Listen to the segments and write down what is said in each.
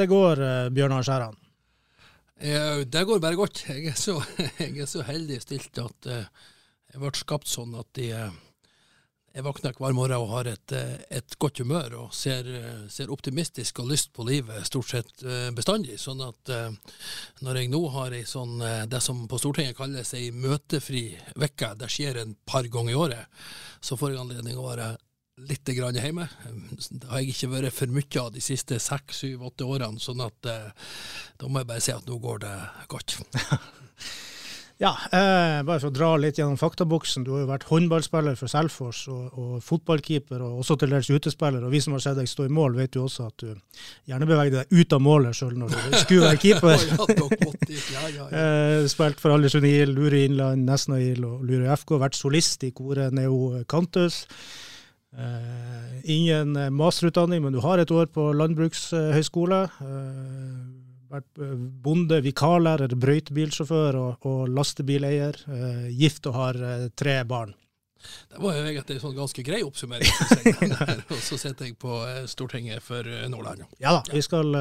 Det går, eh, Bjørnar Skjæran? Det går bare godt. Jeg er så, jeg er så heldig stilt at eh, jeg ble skapt sånn at de, eh, jeg våkner hver morgen og har et, et godt humør og ser, ser optimistisk og lyst på livet stort sett bestandig. Sånn at når jeg nå har ei sånn, det som på Stortinget kalles ei møtefri uke, det skjer en par ganger i året, så får jeg anledning å være litt grann hjemme. Det har jeg ikke vært for mye av de siste seks, syv, åtte årene, sånn at eh, da må jeg bare si at nå går det godt. Ja, eh, bare for å dra litt gjennom faktaboksen. Du har jo vært håndballspiller for Selfors og, og fotballkeeper, og også til dels utespiller. Og vi som har sett deg stå i mål, vet jo også at du gjerne beveger deg ut av målet sjøl når du skulle være keeper. Ja, ja, ja. Eh, spilt for Aldersund IL, Lure Innland, Nesna IL og Lure FK. Vært solist i koret Neo Cantus. Eh, ingen eh, masterutdanning, men du har et år på landbrukshøyskole. Eh, vært bonde, vikarlærer, brøytebilsjåfør og, og lastebileier. Gift og har tre barn. Det var jo egentlig en sånn ganske grei oppsummering. der. Og så sitter jeg på Stortinget for Nordland. ja. Da, vi skal,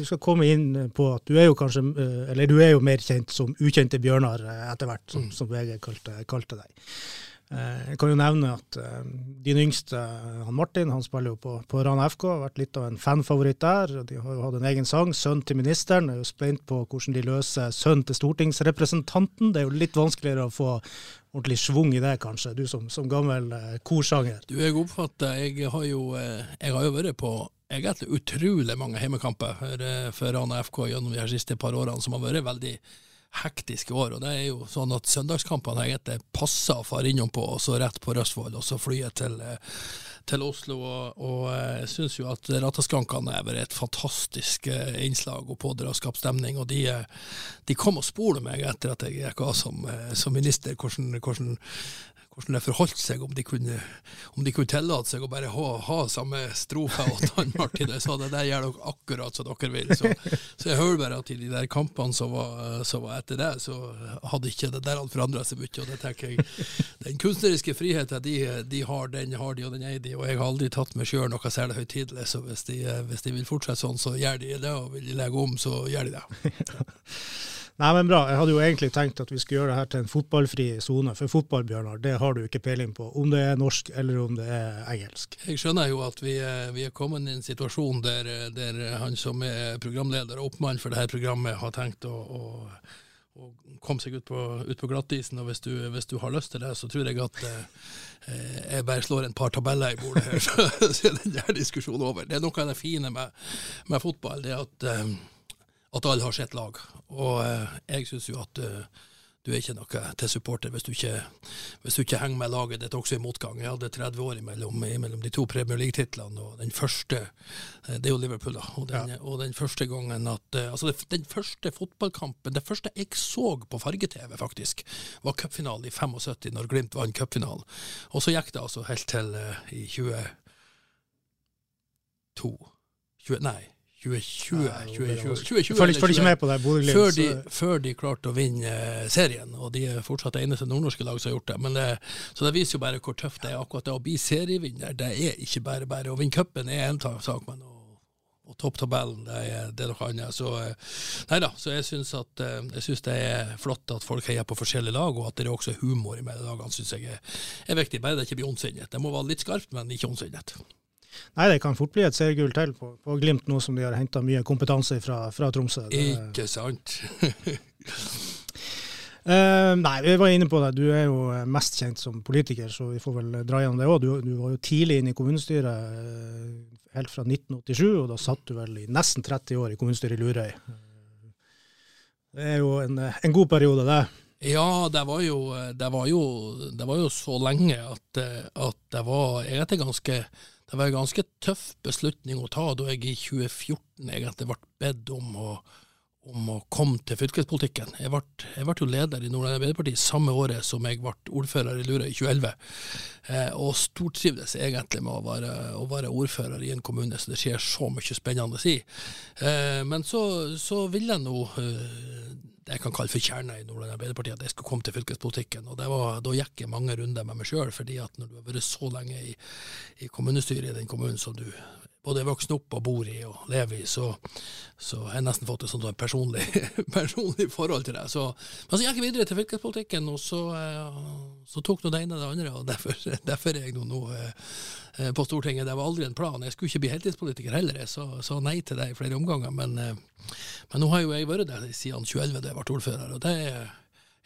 vi skal komme inn på at du er jo kanskje Eller du er jo mer kjent som ukjente Bjørnar etter hvert, som, som VG kalte, kalte deg. Eh, Jeg kan jo nevne at eh, din yngste, han Martin, han spiller jo på, på Rana FK. Har vært litt av en fanfavoritt der. De har jo hatt en egen sang, 'Sønn til ministeren'. Jeg er jo spent på hvordan de løser 'Sønn til stortingsrepresentanten'. Det er jo litt vanskeligere å få ordentlig schwung i det, kanskje, du som, som gammel eh, korsanger. Du, jeg oppfatter Jeg har jo, eh, jeg har jo vært på egentlig utrolig mange heimekamper for, eh, for Rana FK gjennom de her siste par årene, som har vært veldig hektiske år. og det er jo sånn at Søndagskampene egentlig passa å fare innom på, og så rett på Røsvoll, og så flyet til, eh, til Oslo. Og, og eh, jeg syns jo at Rataskankene er bare et fantastisk eh, innslag og pådraskap stemning. Og de, de kom og spurte meg etter at jeg gikk av som, som minister, hvordan, hvordan hvordan det forholdt seg, om de kunne, om de kunne tillate seg å bare ha, ha samme strofe og Tann Martin. det. Så det der gjør dere akkurat som dere vil. Så, så jeg hører bare at i de der kampene som var, som var etter det, så hadde ikke det der forandra seg mye. Og det tenker jeg, Den kunstneriske friheten de, de har, den har de, og den eier de. Og jeg har aldri tatt meg sjøl noe særlig høytidelig, så hvis de, hvis de vil fortsette sånn, så gjør de det. Og vil de legge om, så gjør de det. Nei, men bra. Jeg hadde jo egentlig tenkt at vi skulle gjøre det her til en fotballfri sone. For fotball, Bjørnar, det har du ikke peiling på. Om det er norsk eller om det er engelsk. Jeg skjønner jo at vi, er- vi er kommet i en situasjon der, der han som er programleder og oppmann for dette programmet, har tenkt å, å, å komme seg ut på, på glattisen. Og hvis du, hvis du har lyst til det, så tror jeg at eh, jeg bare slår en par tabeller i bordet her, så, så er den der diskusjonen over. Det er noe av det fine med, med fotball, det er at, eh, at alle har sitt lag. Og eh, jeg syns jo at eh, du er ikke noe til supporter hvis du ikke, hvis du ikke henger med laget ditt også i motgang. Jeg hadde 30 år imellom, imellom de to Premier League-titlene, og den første eh, Det er jo Liverpool, da. Og den, og den første gangen at Altså, den første fotballkampen, det første jeg så på farge-TV, faktisk, var cupfinalen i 75, når Glimt vant cupfinalen. Og så gikk det altså helt til i 22 20, Nei, 2020. 2020, 2020 Følger eller ikke med på det, Bodø-Glimt. før de, før de klarte å vinne eh, serien, og de er fortsatt det eneste nordnorske lag som har gjort det. Men det. Så det viser jo bare hvor tøft det er. Akkurat det å bli serievinner, det er ikke bare bare. Å vinne cupen er ta- sak, men å, å toppe tabellen, det er, det er noe annet. Så eh, nei da, så jeg syns eh, det er flott at folk heier på forskjellige lag, og at det er også humor mellom lagene, syns jeg er, er viktig. Bare det ikke blir ondsinnet. Det må være litt skarpt, men ikke ondsinnet. Nei, det kan fort bli et seriegull til på, på Glimt, nå som de har henta mye kompetanse fra, fra Tromsø. Det, Ikke sant? uh, nei, vi var inne på det. Du er jo eh, mest kjent som politiker, så vi får vel dra gjennom det òg. Du, du var jo tidlig inne i kommunestyret, eh, helt fra 1987, og da satt du vel i nesten 30 år i kommunestyret i Lurøy. Det er jo en, en god periode, det. Ja, det var jo, det var jo, det var jo så lenge at, at det var egentlig ganske det var en ganske tøff beslutning å ta da jeg i 2014 egentlig ble bedt om å, om å komme til fylkespolitikken. Jeg ble, jeg ble jo leder i Nordland Arbeiderparti samme året som jeg ble ordfører i Lura i 2011, eh, og stortrivdes egentlig med å være, å være, ordfører i en kommune, så det skjer så mye spennende si. Eh, men så, så vil jeg nå eh, det jeg kan kalle for kjerna i Nordland Arbeiderparti, at jeg skulle komme til fylkespolitikken. og var, Da gikk jeg mange runder med meg sjøl, fordi at når du har vært så lenge i, i kommunestyret i den kommunen som du både er vokst opp og bor i og lever i, så, så har jeg nesten fått et sånt personlig, personlig forhold til det. Så, men så gikk jeg videre til fylkespolitikken, og så, eh, så tok nå det ene det andre. og Derfor, derfor er jeg nå, nå eh, på Stortinget. Det var aldri en plan. Jeg skulle ikke bli heltidspolitiker heller, jeg sa nei til det i flere omganger. Men, eh, men nå har jo jeg vært der siden 2011 da jeg ble ordfører. og det er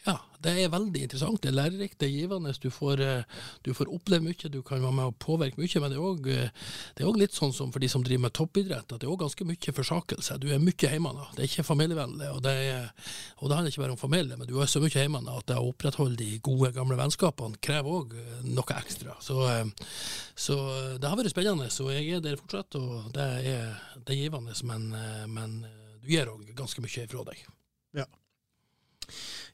ja, det er veldig interessant. Det er lærerikt, det er givende. Du får, eh, du får oppleve mye, du kan være med og påvirke mye. Men det er òg eh, litt sånn som for de som driver med toppidrett, at det er òg ganske mye forsakelse. Du er mye hjemme nå. Det er ikke familievennlig. Og det, er, og det handler ikke bare om familie, men du er så mye hjemme at det å opprettholde de gode, gamle vennskapene krever òg eh, noe ekstra. Så, så, det har vært spennende. Så jeg er der fortsatt, og det er, det er givende, men, men du gir òg ganske mye ifra deg. Ja.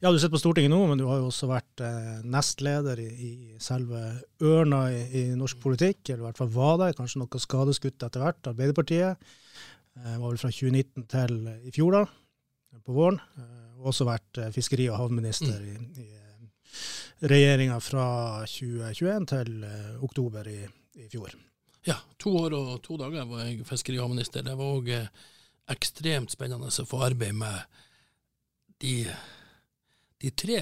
Ja, du sitter på Stortinget nå, men du har jo også vært eh, nestleder i, i, selve ørna i, i, norsk politikk, eller i hvert fall var det. Kanskje noe skadeskutt etter hvert. Arbeiderpartiet. Eh, var vel fra 2019 til i fjor, da, på våren. Eh, også vært eh, fiskeri- og havminister mm. i, i eh, regjeringa fra 2021 til eh, oktober i, i, fjor. Ja, to år og to dager var jeg fiskeri- og havminister. Det var òg ekstremt spennende å få arbeide med de de tre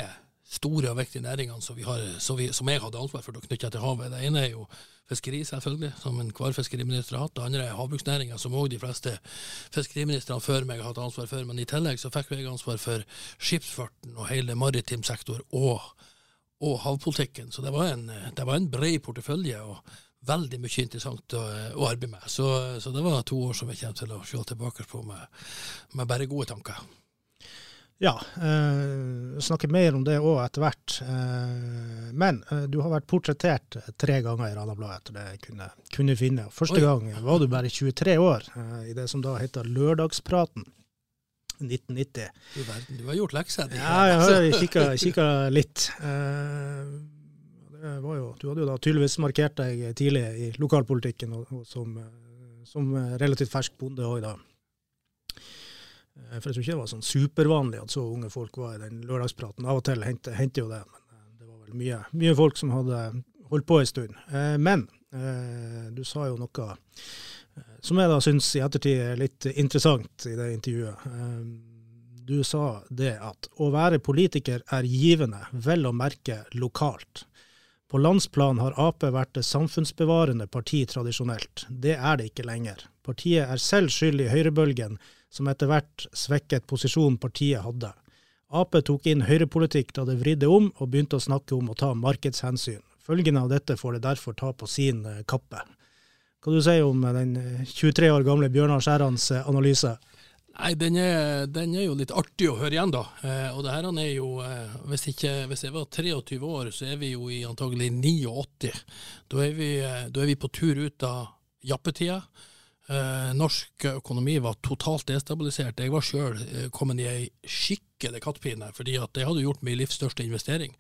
store og viktige næringene som, har, som, vi, som jeg hadde ansvar for å knytte til havet. Det ene er jo fiskeri, selvfølgelig, som enhver fiskeriminister har hatt. Det andre er havbruksnæringa, som òg de fleste fiskeriministrene før meg har hatt ansvar for. Men i tillegg så fikk jeg ansvar for skipsfarten og hele maritim sektor og, og havpolitikken. Så det var en, det var en bred portefølje. og veldig mye interessant å, å arbeide med. Så, så, det var to år som jeg kommer til å se tilbake på med, med bare gode tanker. Ja, eh, snakke mer om det òg etter hvert. Eh, men eh, du har vært portrettert tre ganger i Ranabladet, etter det jeg kunne, kunne finne. Første Oi. gang var du bare 23 år, eh, i det som da heter Lørdagspraten. 1990. Du, verden, du har gjort lekser? Ja, jeg har kikka, kikka litt. Eh, jo, du hadde jo da tydeligvis markert deg tidlig i lokalpolitikken og, og som, eh, som, relativt fersk bonde òg da. Eh, for jeg tror ikke det var sånn supervanlig at så unge folk var i den lørdagspraten. Av og til hendte jo det, men eh, det var vel mye, mye, folk som hadde holdt på en stund. Eh, men du sa jo noe som jeg da syns i ettertid er litt interessant i det intervjuet. Du sa det at å være politiker er givende, vel å merke lokalt. På landsplan har Ap vært det samfunnsbevarende parti tradisjonelt. Det er det ikke lenger. Partiet er selv skyld i høyrebølgen som etter hvert svekket posisjonen partiet hadde. Ap tok inn høyrepolitikk da det vridde om, og begynte å snakke om å ta markedshensyn. Følgene av dette får det derfor ta på sin eh, kappe. Hva du sier om eh, den 23 eh, år gamle Bjørnar Skjærans analyse? Nei, den er, den er, jo litt artig å høre igjen, da. Eh, og det her er jo eh, hvis, ikke, hvis, jeg var 23 år, så er vi jo i antagelig 89. Da er vi, da er vi på tur ut av jappetida. Eh, norsk økonomi var totalt destabilisert. Jeg var sjøl eh, kommet i ei skikkelig kattpine, fordi at jeg hadde gjort min livs største investering.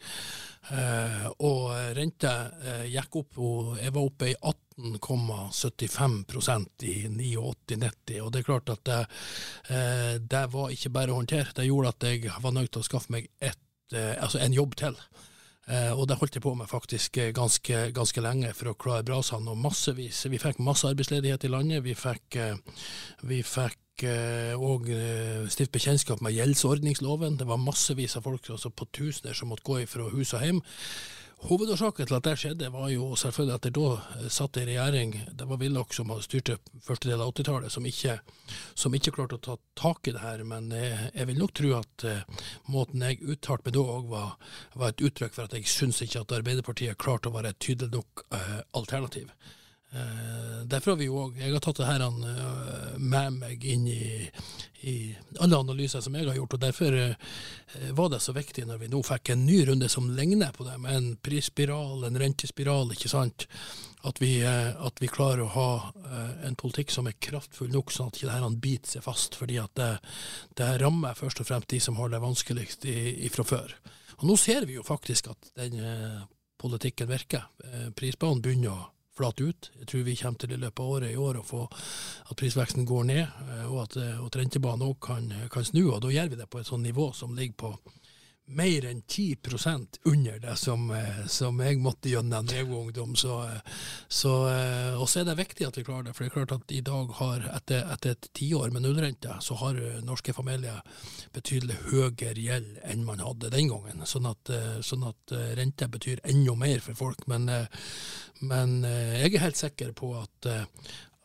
Eh, og renta gikk opp, og jeg var oppe i 18,75% i 89-90. Og det er klart at det, det var ikke bare å håndtere. Det gjorde at jeg var nødt til å skaffe meg et, altså en jobb til. Eh, og det holdt jeg på med faktisk eh, ganske, ganske lenge for å klare brasene. Og massevis. Vi fikk masse arbeidsledighet i landet. Vi fikk, eh, vi fikk og stift bekjentskap med gjeldsordningsloven. Det var massevis av folk altså på tusener som måtte gå fra hus og hjem. Hovedårsaken til at det skjedde, var jo selvfølgelig at det da eh, satt en regjering, det var Willoch som styrte første del av 80-tallet, som, som, ikke klarte å ta tak i det her. Men jeg, eh, jeg vil nok tro at uh, måten jeg uttalte meg da òg var, var, et uttrykk for at jeg syns ikke at Arbeiderpartiet klarte å være et tydelig nok uh, alternativ. Eh, derfor har vi jo òg Jeg har tatt det her eh, med meg inn i, i alle analyser som jeg har gjort, og derfor eh, var det så viktig når vi nå fikk en ny runde som ligner på det, med en prisspiral, en rentespiral, ikke sant, at vi, at vi klarer å ha en politikk som er kraftfull nok, sånn at ikke dette biter seg fast. fordi at det, det rammer først og fremst de som har det vanskeligst fra før. Og Nå ser vi jo faktisk at den politikken virker. Prisbanen begynner å flate ut. Jeg tror vi kommer til i løpet av året i år å få at prisveksten går ned, eh, og at, eh, at rentebanen òg kan, kan, snu. og Da gjør vi det på et sånt nivå som ligger på mer enn 10% under det som, eh, som, jeg måtte gjennom da jeg var ungdom. Så, så, og så er det viktig at vi klarer det. For det er klart at i dag har, etter, etter et tiår med nullrente, så har norske familier betydelig høyere gjeld enn man hadde den gangen. Sånn at, sånn at rente betyr enda mer for folk. Men, men jeg er helt sikker på at,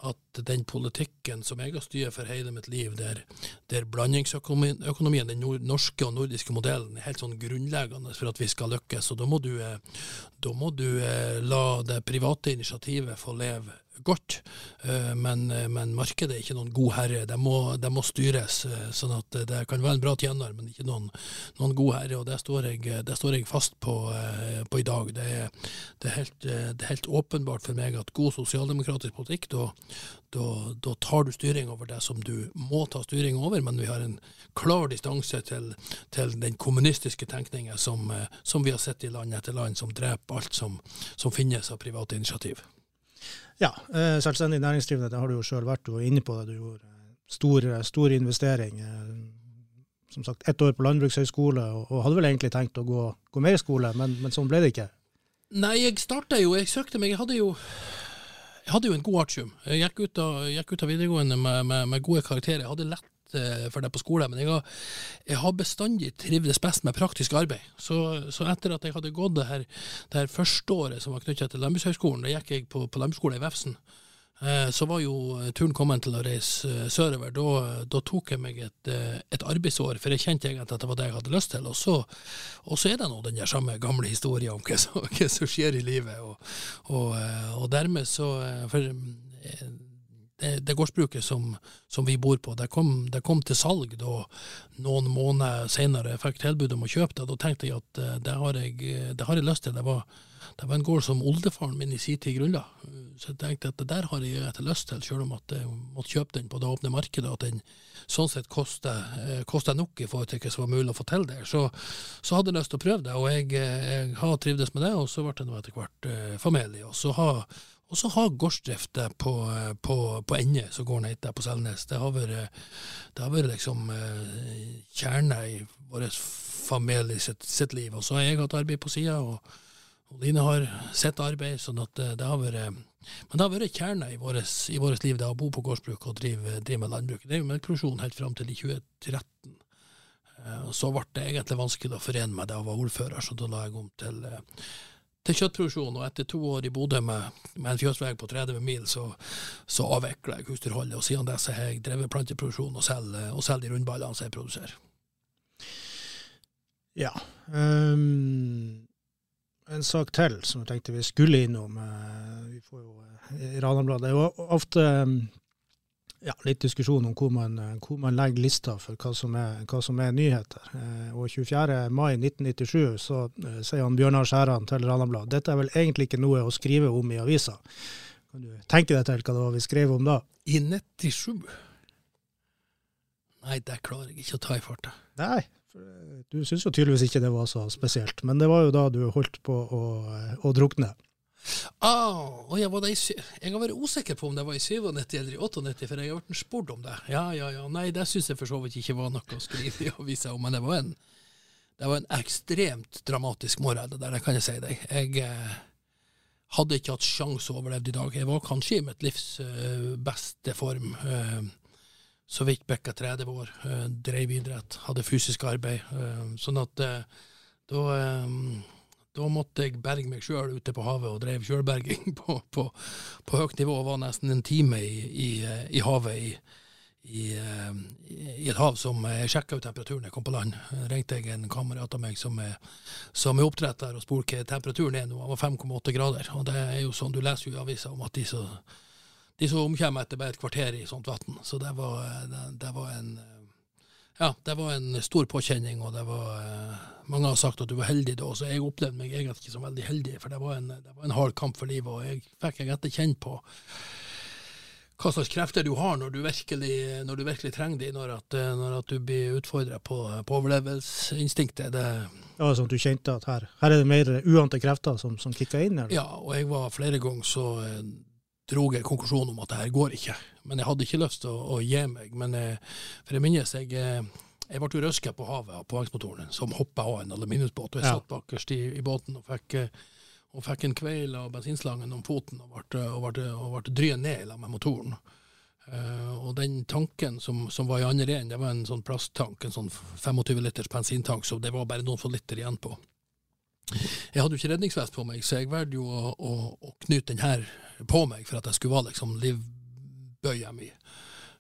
at den politikken som jeg har styrt for hele mitt liv, der, der blandingsøkonomien, den norske og nordiske modellen, er helt sånn grunnleggende for at vi skal lykkes. Og da må du, eh, da må du eh, la det private initiativet få leve godt, eh, men, eh, men, markedet er ikke noen god herre. Det må, det må, styres. Eh, sånn at det kan være en bra tjener, men ikke noen, noen god herre. og Det står jeg, det står jeg fast på, på, i dag. Det er, det, er helt, det er, helt, åpenbart for meg at god sosialdemokratisk politikk, da, da, da tar du styring over det som du må ta styring over, men vi har en klar distanse til, til den kommunistiske tenkningen som, som, vi har sett i land etter land, som dreper alt som, som finnes av private initiativ. Ja, eh, selvstendig næringsdrivende, det har du jo sjøl vært. Inne på det. Du gjorde stor, stor investering. Eh, som sagt, ett år på landbrukshøyskole, og hadde vel egentlig tenkt å gå, gå mer i skole, men, men, sånn ble det ikke? Nei, jeg starta jo, jeg søkte meg, jeg hadde jo jeg hadde jo en god artium. Jeg gikk ut av, gikk ut av videregående med, med, med, gode karakterer. Jeg hadde lett Eh, for det på skole, men jeg har, jeg har bestandig trivdes best med praktisk arbeid. Så, så, etter at jeg hadde gått det her, det her første året som var knyttet til Landbrukshøgskolen, da gikk jeg på, på landbruksskole i Vefsn. Eh, så var jo turen kommet til å reise eh, sørover. Da, da tok jeg meg et, et, arbeidsår, for jeg kjente egentlig at det var det jeg hadde lyst til. Og så, og så er det nå den der samme gamle historien om hva som, hva som skjer i livet. Og, og, og dermed så For det, det gårdsbruket som, som, vi bor på, det kom, det kom, til salg da noen måneder senere. Jeg fikk tilbud om å kjøpe det. Da tenkte jeg at eh, det har jeg, det har jeg lyst til. Det var, det var, en gård som oldefaren min i sin tid grunnla. Så jeg tenkte at det der har jeg etter lyst til, selv om at jeg måtte kjøpe den på det åpne markedet. At den sånn sett koster, eh, nok i forhold til hva som var mulig å få til der. Så, så hadde jeg lyst til å prøve det, og jeg, eh, jeg har trivdes med det. Og så ble det etter hvert eh, familie. Og så har og så har gårdsdrift på, på, på Ende, som gården heter, på Selnes, det har vært, det har vært liksom eh, kjerna i vår familie sitt, sitt, liv. Og så har jeg hatt arbeid på sida, og, og, Line har sitt arbeid. sånn at det, det har vært men det har vært kjerna i vårt liv, det å bo på gårdsbruk og drive, drive med landbruk. Det er jo melkeproduksjon helt fram til i 2013. Eh, så ble det egentlig vanskelig å forene med det å være ordfører, så da la jeg om til eh, til kjøttproduksjon, og etter to år i Bodø med, med en fjøsvei på 30 mil, så, så avvikla jeg husdyrholdet. Og siden dess har jeg drevet planteproduksjon og selger, og selger de rundballene som jeg produserer. Ja. Um, en sak til som jeg tenkte vi skulle innom. Uh, vi får jo i Ranabladet. Det er jo ofte um, ja, litt diskusjon om hvor man, eh, hvor man, legger lista for hva som er, hva som er nyheter. Eh, og 24. mai 1997 så eh, sier han Bjørnar Skjæran til Ranabladet dette er vel egentlig ikke noe å skrive om i avisa. Kan du tenke deg til hva det var vi skrev om da? I 97? Nei, det klarer jeg ikke å ta i farta. Nei, du syns jo tydeligvis ikke det var så spesielt. Men det var jo da du holdt på å, å drukne. Ah, jeg, var i, jeg har vært usikker på om det var i 97 eller i 98, for jeg har vært spurt om det. Ja, ja, ja. Nei, det syns jeg for så vidt ikke var noe å skrive i avisa om, men det var en, det var en ekstremt dramatisk morgen, det der, det kan jeg si deg. Jeg eh, hadde ikke hatt sjanse å overleve i dag. Jeg var kanskje i mitt livs eh, beste form. Eh, så vidt bikka 30 år, eh, drev idrett, hadde fysisk arbeid. Eh, sånn at eh, da da måtte jeg berge meg sjøl ute på havet, og drev sjølberging på, på, på, høyt nivå. Var nesten en time i, i, i havet i, i, eh, i, et hav som sjekka ut temperaturen jeg kom på land. ringte jeg en kamerat av meg som er, som er oppdretter og spurte hva temperaturen er nå. Den var 5,8 grader. Og det er jo sånn, du leser jo i avisa om at de som de som omkommer etter bare et kvarter i sånt vann. Så det var, det, det var, en ja, det var en stor påkjenning, og det var Mange har sagt at du var heldig da, så jeg opplevde meg egentlig ikke som veldig heldig, for det var en, det var en hard kamp for livet, og jeg fikk etter kjenne på hva slags krefter du har når du virkelig, når du virkelig trenger dem, når, at, når at du blir utfordra på, på overlevelsesinstinktet. Det, ja, sånn at du kjente at her, her er det mer uante krefter som, som kicka inn? Eller? Ja, og jeg var flere ganger så eh, dro jeg konklusjonen om at det her går ikke. Men jeg hadde ikke lyst til å, å gi meg. Men eh, for jeg minnes jeg eh, jeg ble røska på havet av påhengsmotoren, som hoppa av en aluminiumsbåt. og Jeg ja. satt bakerst i, i båten og fikk eh, og fikk en kveil av bensinslangen om foten og ble, og ble, og ble dryet ned med motoren. Uh, og den tanken som, som var i andre enden, det var en sånn plasttank, en sånn 25 liters bensintank, så det var bare noen få liter igjen på. Jeg hadde jo ikke redningsvest på meg, så jeg valgte jo å, å, å, knyte den her på meg for at jeg skulle være liksom livbøya mi.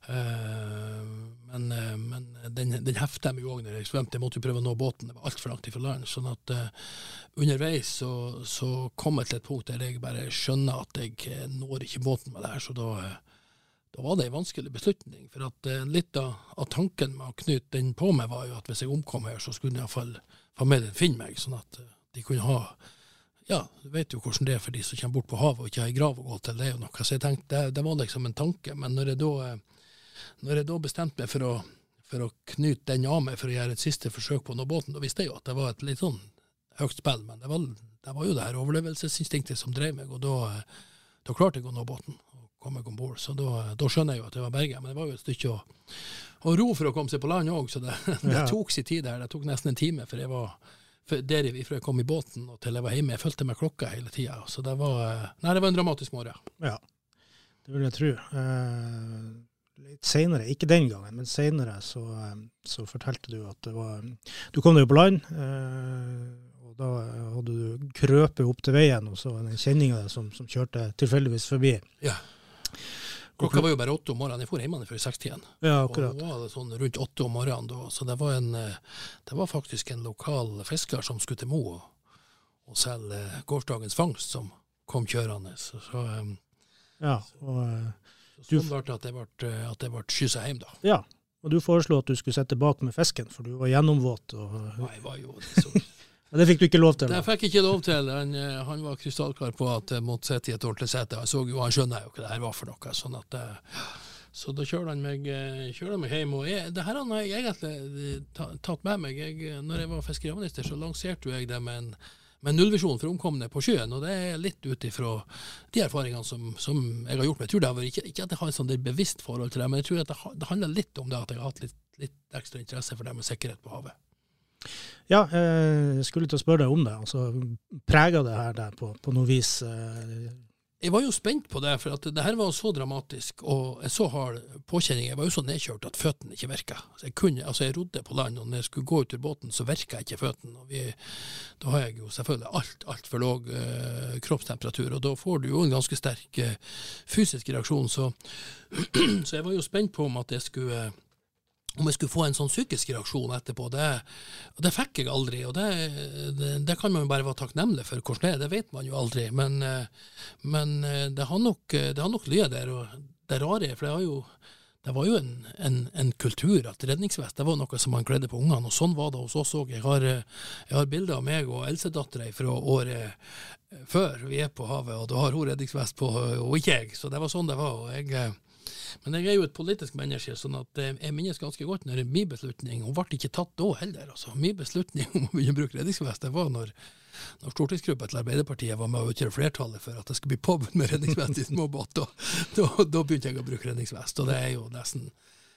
Uh, men, uh, men den, den hefta meg òg når jeg svømte. Jeg måtte jo prøve å nå båten. Det var altfor langt ifra land. sånn at uh, underveis så, så, kom jeg til et punkt der jeg bare skjønner at jeg når ikke båten med det her. Så da, da var det en vanskelig beslutning. For at litt av, av, tanken med å knyte den på meg, var jo at hvis jeg omkom her, så skulle iallfall familien finne meg, sånn at de kunne ha ja, du vet jo hvordan det er for de som kommer bort på havet og ikke har ei grav å gå til. Det er jo noe. Så jeg tenkte, det, det var liksom en tanke. Men når jeg da når jeg da bestemte meg for å, for å knyte den av meg for å gjøre et siste forsøk på å nå båten, da visste jeg jo at det var et litt sånn høyt spill, men det var, det var jo det her overlevelsesinstinktet som drev meg, og da, da klarte jeg å nå båten og komme meg om bord. Så da, da, skjønner jeg jo at det var berget, men det var jo et stykke å, å ro for å komme seg på land òg, så det, det tok sin tid der. Det tok nesten en time, for jeg var der fra jeg kom i båten og til jeg var hjemme. Jeg fulgte med klokka hele tida. Så det var, nei, det var en dramatisk morgen. Ja, det vil jeg tro. Eh, litt seinere, ikke den gangen, men seinere, så, eh, så, fortalte du at det var Du kom deg jo på land, eh, og da hadde du krøpet opp til veien, og så var det en kjenning av deg som, som, kjørte tilfeldigvis forbi. Ja. Klokka var jo bare åtte om morgenen. Jeg dro hjemmefra før sekstiden. Ja, akkurat. Og da var det sånn rundt åtte om morgenen da. Så det var, en, eh, det var faktisk en lokal fisker som skulle til Mo og, og selge gårsdagens fangst, som kom kjørende. Så, så, ja, og så sånn ble det at jeg ble, at jeg ble skyssa hjem, da. Ja, og du foreslo at du skulle sette bak med fisken, for du var gjennomvåt. Og... Nei, jeg var jo så... Men det fikk du ikke lov til? Det fikk jeg ikke lov til. Han, eh, han var krystallklar på at jeg måtte sitte i et ordentlig sete. Jeg så jo, han skjønner jo hva det her var for noe. sånn at eh, så da kjørte han meg, eh, kjørte han meg hjem. og jeg, Det her har jeg egentlig tatt med meg. Jeg, når jeg var fiskeriminister, så lanserte jeg det med en med nullvisjon for omkomne på sjøen. Og det er litt ut ifra de erfaringene som, som, jeg har gjort. Men jeg tror det vært, ikke, ikke, at jeg har et sånn bevisst forhold til det, men jeg tror det, det handler litt om det at jeg har hatt litt, litt, ekstra interesse for det med sikkerhet på havet. Ja, eh, jeg skulle til å spørre deg om det. altså Prega det her deg på, på noe vis? Eh, jeg var jo spent på det, for at det her var så dramatisk og jeg så hard påkjenning. Jeg var jo så nedkjørt at føttene ikke virka. Altså jeg, altså jeg rodde på land, og når jeg skulle gå ut ur båten, så virka ikke føttene. Da har jeg jo selvfølgelig alt altfor lav eh, kroppstemperatur, og da får du jo en ganske sterk eh, fysisk reaksjon. Så, så, jeg var jo spent på om at jeg skulle om jeg skulle få en sånn psykisk reaksjon etterpå. Det, det fikk jeg aldri, og det, det, det, kan man jo bare være takknemlig for hvordan det er. Det vet man jo aldri. Men, men det har nok, det nok ligget der. Og det rare for det, har jo, det var jo en, en, en, kultur at redningsvest det var noe som man kledde på ungene, og sånn var det hos oss òg. Jeg har, jeg har bilder av meg og eldstedattera fra året før vi er på havet, og da har hun redningsvest på, og ikke jeg. Så det var sånn det var. og jeg men jeg er jo et politisk menneske, sånn at eh, jeg minnes ganske godt når min beslutning Hun ble ikke tatt da heller. altså. Min beslutning om å begynne å bruke redningsvest det var når, når stortingsgruppa til Arbeiderpartiet var med å utgjøre flertallet for at det skulle bli påbud med redningsvest i småbåt. Da, da, da, begynte jeg å bruke redningsvest. Og det er jo nesten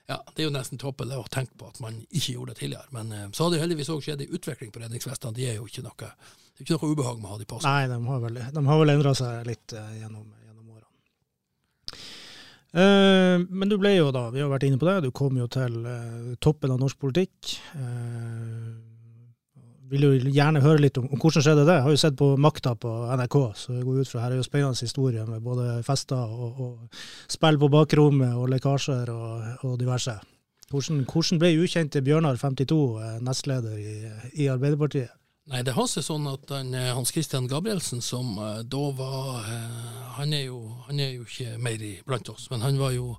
ja, det er jo nesten tåpelig å tenke på at man ikke gjorde det tidligere. Men uh, så har det heldigvis òg skjedd en utvikling på redningsvestene. De er jo ikke noe, det er ikke noe ubehag med å ha de på seg. Nei, de har vel, de vel endra seg litt uh, gjennom Eh, men du ble jo da, vi har vært inne på det, du kom jo til uh, toppen av norsk politikk. Uh, vil jo gjerne høre litt om, om hvordan skjedde det. Jeg har jo sett på Makta på NRK, så jeg går ut fra her er jo spennende historier med både fester og, og spill på bakrommet og lekkasjer og, og diverse. Hvordan, hvordan, ble ukjente Bjørnar 52 eh, nestleder i, i Arbeiderpartiet? Nei, det har seg sånn at den, eh, Hans Christian Gabrielsen, som uh, da var uh, han, er jo, han, er jo, ikke mer blant oss, men han var jo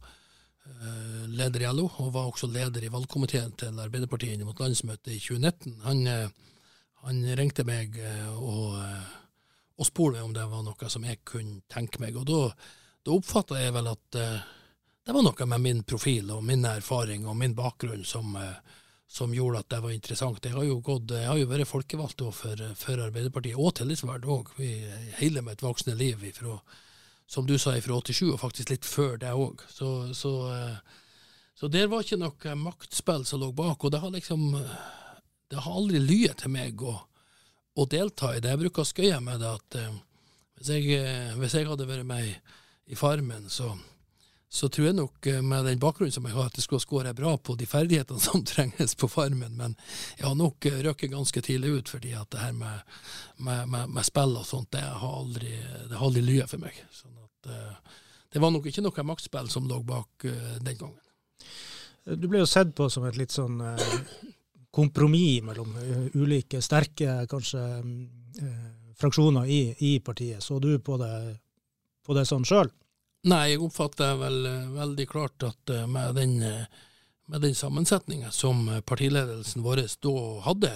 leder i LO, og var også leder i valgkomiteen til Arbeiderpartiet inn mot landsmøtet i 2019. Han, han ringte meg og, og spurte om det var noe som jeg kunne tenke meg, og da, da oppfatta jeg vel at det var noe med min profil og min erfaring og min bakgrunn som uh, som gjorde at det var interessant. Jeg har jo, gått, jeg har jo vært folkevalgt for, for, Arbeiderpartiet, og tillitsvalgt òg, hele mitt voksne liv. Ifra, som du sa, fra 87, og faktisk litt før det òg. Så, så, eh, så, der var ikke noe maktspill som lå bak. Og det har liksom Det har aldri lyet til meg å, å delta i det. Jeg bruker å skøye med det at eh, hvis jeg, eh, hvis jeg hadde vært med i Farmen, så så tror jeg nok eh, med den bakgrunnen som jeg har, at det skulle skåre bra på de ferdighetene som trenges på Farmen. Men jeg har nok eh, røkket ganske tidlig ut, fordi at det her med, med, med, med spill og sånt, det har aldri, aldri lyet for meg. Sånn at, uh, det var nok ikke noe maktspill som lå bak den gangen. Du ble jo sett på som et litt sånn kompromiss mellom ulike sterke kanskje fraksjoner i, i, partiet. Så du på det, på det sånn sjøl? Nei, jeg oppfatter vel eh, veldig klart at eh, med den, eh, med den sammensetninga som partiledelsen vår da hadde,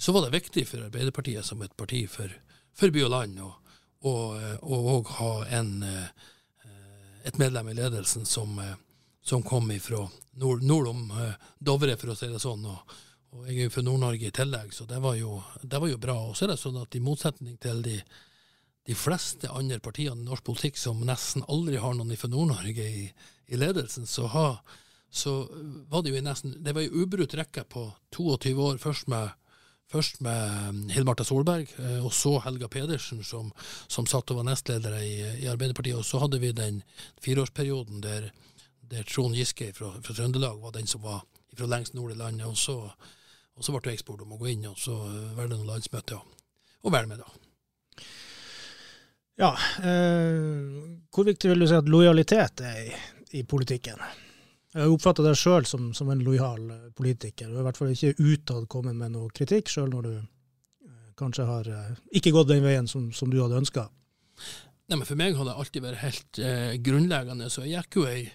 så var det viktig for Arbeiderpartiet som et parti for, for by og land å òg ha en, et medlem i ledelsen som, som kom ifra nord, nord, om Dovre, for å si det sånn. Og, og jeg er jo fra Nord-Norge i tillegg, så det var jo, det var jo bra. Og så er det sånn at i motsetning til de de fleste andre partiene i norsk politikk som nesten aldri har noen fra Nord-Norge i, i, ledelsen, så, ha, så, var det jo nesten Det var ei ubrutt rekke på 22 år, først med, først med Hilmarta Solberg, eh, og så Helga Pedersen, som, som satt og var nestleder i, i, Arbeiderpartiet. Og så hadde vi den fireårsperioden der, der Trond Giske fra, fra, Trøndelag var den som var fra lengst nord i landet. Og så, og så ble jeg spurt om å gå inn, og så var det noen landsmøter, og være med, da. Ja, eh, hvor viktig vil du si at lojalitet er i, i politikken? Jeg oppfatter deg sjøl som, som, en lojal eh, politiker. Du har i hvert fall ikke utad kommet med noe kritikk, sjøl når du eh, kanskje har eh, ikke gått den veien som, som du hadde ønska. For meg har det alltid vært helt eh, grunnleggende. så Jeg gikk jo ei,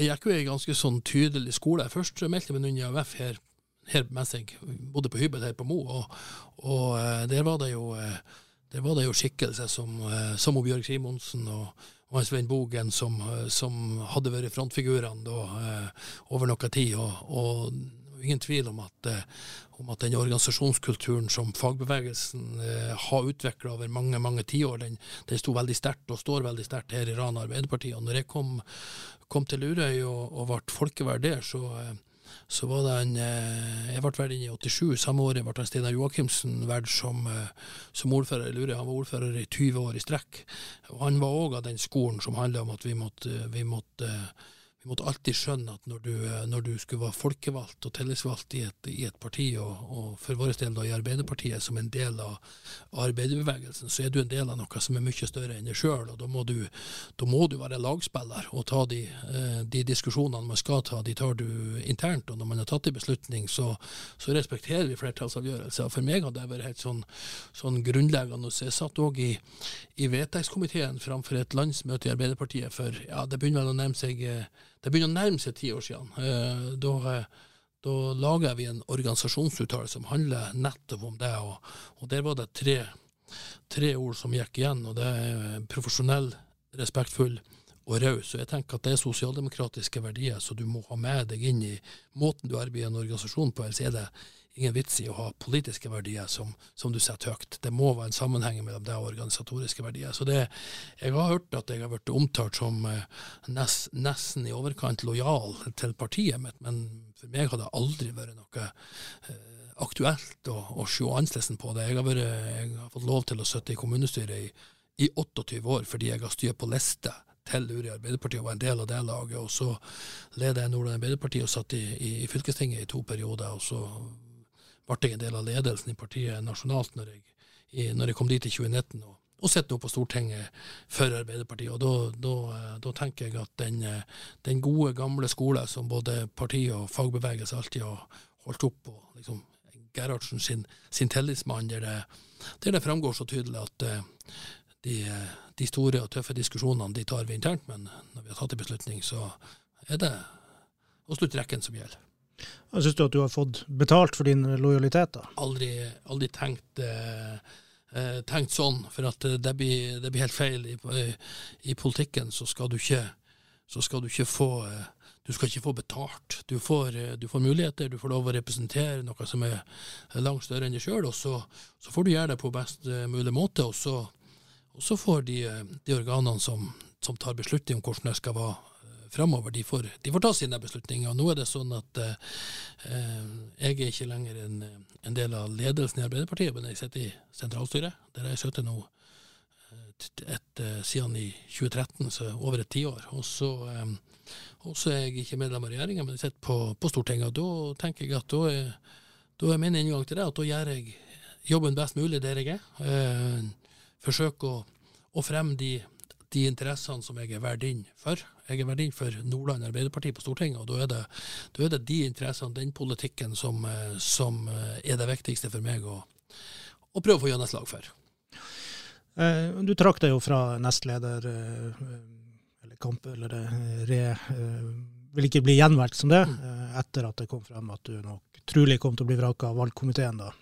jeg gikk jo ei ganske sånn tydelig skole. Først meldte jeg meg under AUF her, her mens jeg bodde på hybel her på Mo, og, og eh, der var det jo der var det jo skikkelser som, eh, som Bjørg Simonsen og, og Svein Bogen som, eh, som, hadde vært frontfigurene da, eh, over noe tid. Og, og ingen tvil om at, om at, den organisasjonskulturen som fagbevegelsen har utvikla over mange mange tiår, den, den sto veldig sterkt og står veldig sterkt her i Rana Arbeiderparti. Og når jeg kom, kom til Lurøy og, og ble folkeverd der, så, så var det en eh, Jeg ble valgt inn i 87. Samme året ble Steinar Joakimsen valgt som, eh, som, ordfører i Lure. Han var ordfører i 20 år i strekk. Og han var òg av den skolen som handla om at vi måtte, vi måtte måtte alltid skjønne at når du, eh, når du skulle være folkevalgt og tillitsvalgt i et, i et parti, og, og, for vår del da i Arbeiderpartiet som en del av, arbeiderbevegelsen, så er du en del av noe som er mye større enn deg sjøl. Da, da må du være lagspiller og ta de, eh, de, diskusjonene man skal ta, de tar du internt. Og når man har tatt en beslutning, så, så respekterer vi flertallsavgjørelser. For meg har det vært helt sånn, sånn grunnleggende. Jeg satt òg i, i vedtektskomiteen framfor et landsmøte i Arbeiderpartiet for ja, det begynner vel å nærme seg eh, det begynner å nærme seg ti år siden. Eh, da, eh, da laga vi en organisasjonsuttalelse som handler nettopp om det. Og, og der var det tre, tre, ord som gikk igjen, og det er profesjonell, respektfull og raus. Og jeg tenker at det er sosialdemokratiske verdier, så du må ha med deg inn i måten du arbeider i en organisasjon på. Ellers er det ingen vits i å ha politiske verdier som, som, du setter høyt. Det må være en sammenheng mellom det og organisatoriske verdier. Så det, Jeg har hørt at jeg har blitt omtalt som eh, nest, nesten i overkant lojal til partiet mitt, men for meg har det aldri vært noe eh, aktuelt å, å se annerledes på det. Jeg har, vært, jeg har, fått lov til å sitte i kommunestyret i, i 28 år fordi jeg har styrt på liste til Uri Arbeiderparti og var en del av det laget. Og så ledet jeg Nordland Arbeiderparti og satt i, i, i fylkestinget i to perioder. og så ble jeg en del av ledelsen i partiet nasjonalt når jeg, i, når jeg kom dit i 2019. og og sitter nå på Stortinget for Arbeiderpartiet. og Da, da, eh, da tenker jeg at den, eh, den, gode, gamle skole som både partiet og fagbevegelse alltid har holdt opp på, liksom, Gerhardsen sin, sin tillitsmann, der det, der det fremgår så tydelig at uh, de, de, store og tøffe diskusjonene de tar vi internt, men når vi har tatt en beslutning, så er det å slutte rekken som gjelder. Syns du at du har fått betalt for din lojalitet? da? Aldri, aldri tenkt, eh, tenkt sånn, for at det blir, det blir helt feil. I, i, politikken så skal du ikke, skal du ikke få eh, du skal ikke få betalt. Du får, eh, du får, muligheter, du får lov å representere noe som er langt større enn deg sjøl, og så, så, får du gjøre det på best eh, mulig måte. Og så, og så får de, eh, de organene som, som, tar beslutning om hvordan det skal være framover, de, de, får ta sine beslutninger. Nå er det sånn at eh, jeg er ikke lenger en, en, del av ledelsen i Arbeiderpartiet, men jeg sitter i sentralstyret. Der har jeg sittet nå et, et, siden i 2013, så over et tiår. Og så eh, er jeg ikke medlem av regjeringa, men jeg sitter på, på, Stortinget. og Da tenker jeg at da er, da er min inngang til det at da gjør jeg jobben best mulig der jeg er. Eh, forsøker å, å fremme de, de, interessene som jeg er valgt inn for. Jeg er valgt inn for Nordland Arbeiderparti på Stortinget, og da er det, da er det de interessene, den politikken, som, eh, som, eh, er det viktigste for meg å, å prøve å få gjennomslag for. Eh, du trakk deg jo fra nestleder. eller kamp, eller det re, vil ikke bli gjenvalgt som det, mm. etter at det kom frem at du nok trolig kom til å bli vraka av valgkomiteen da.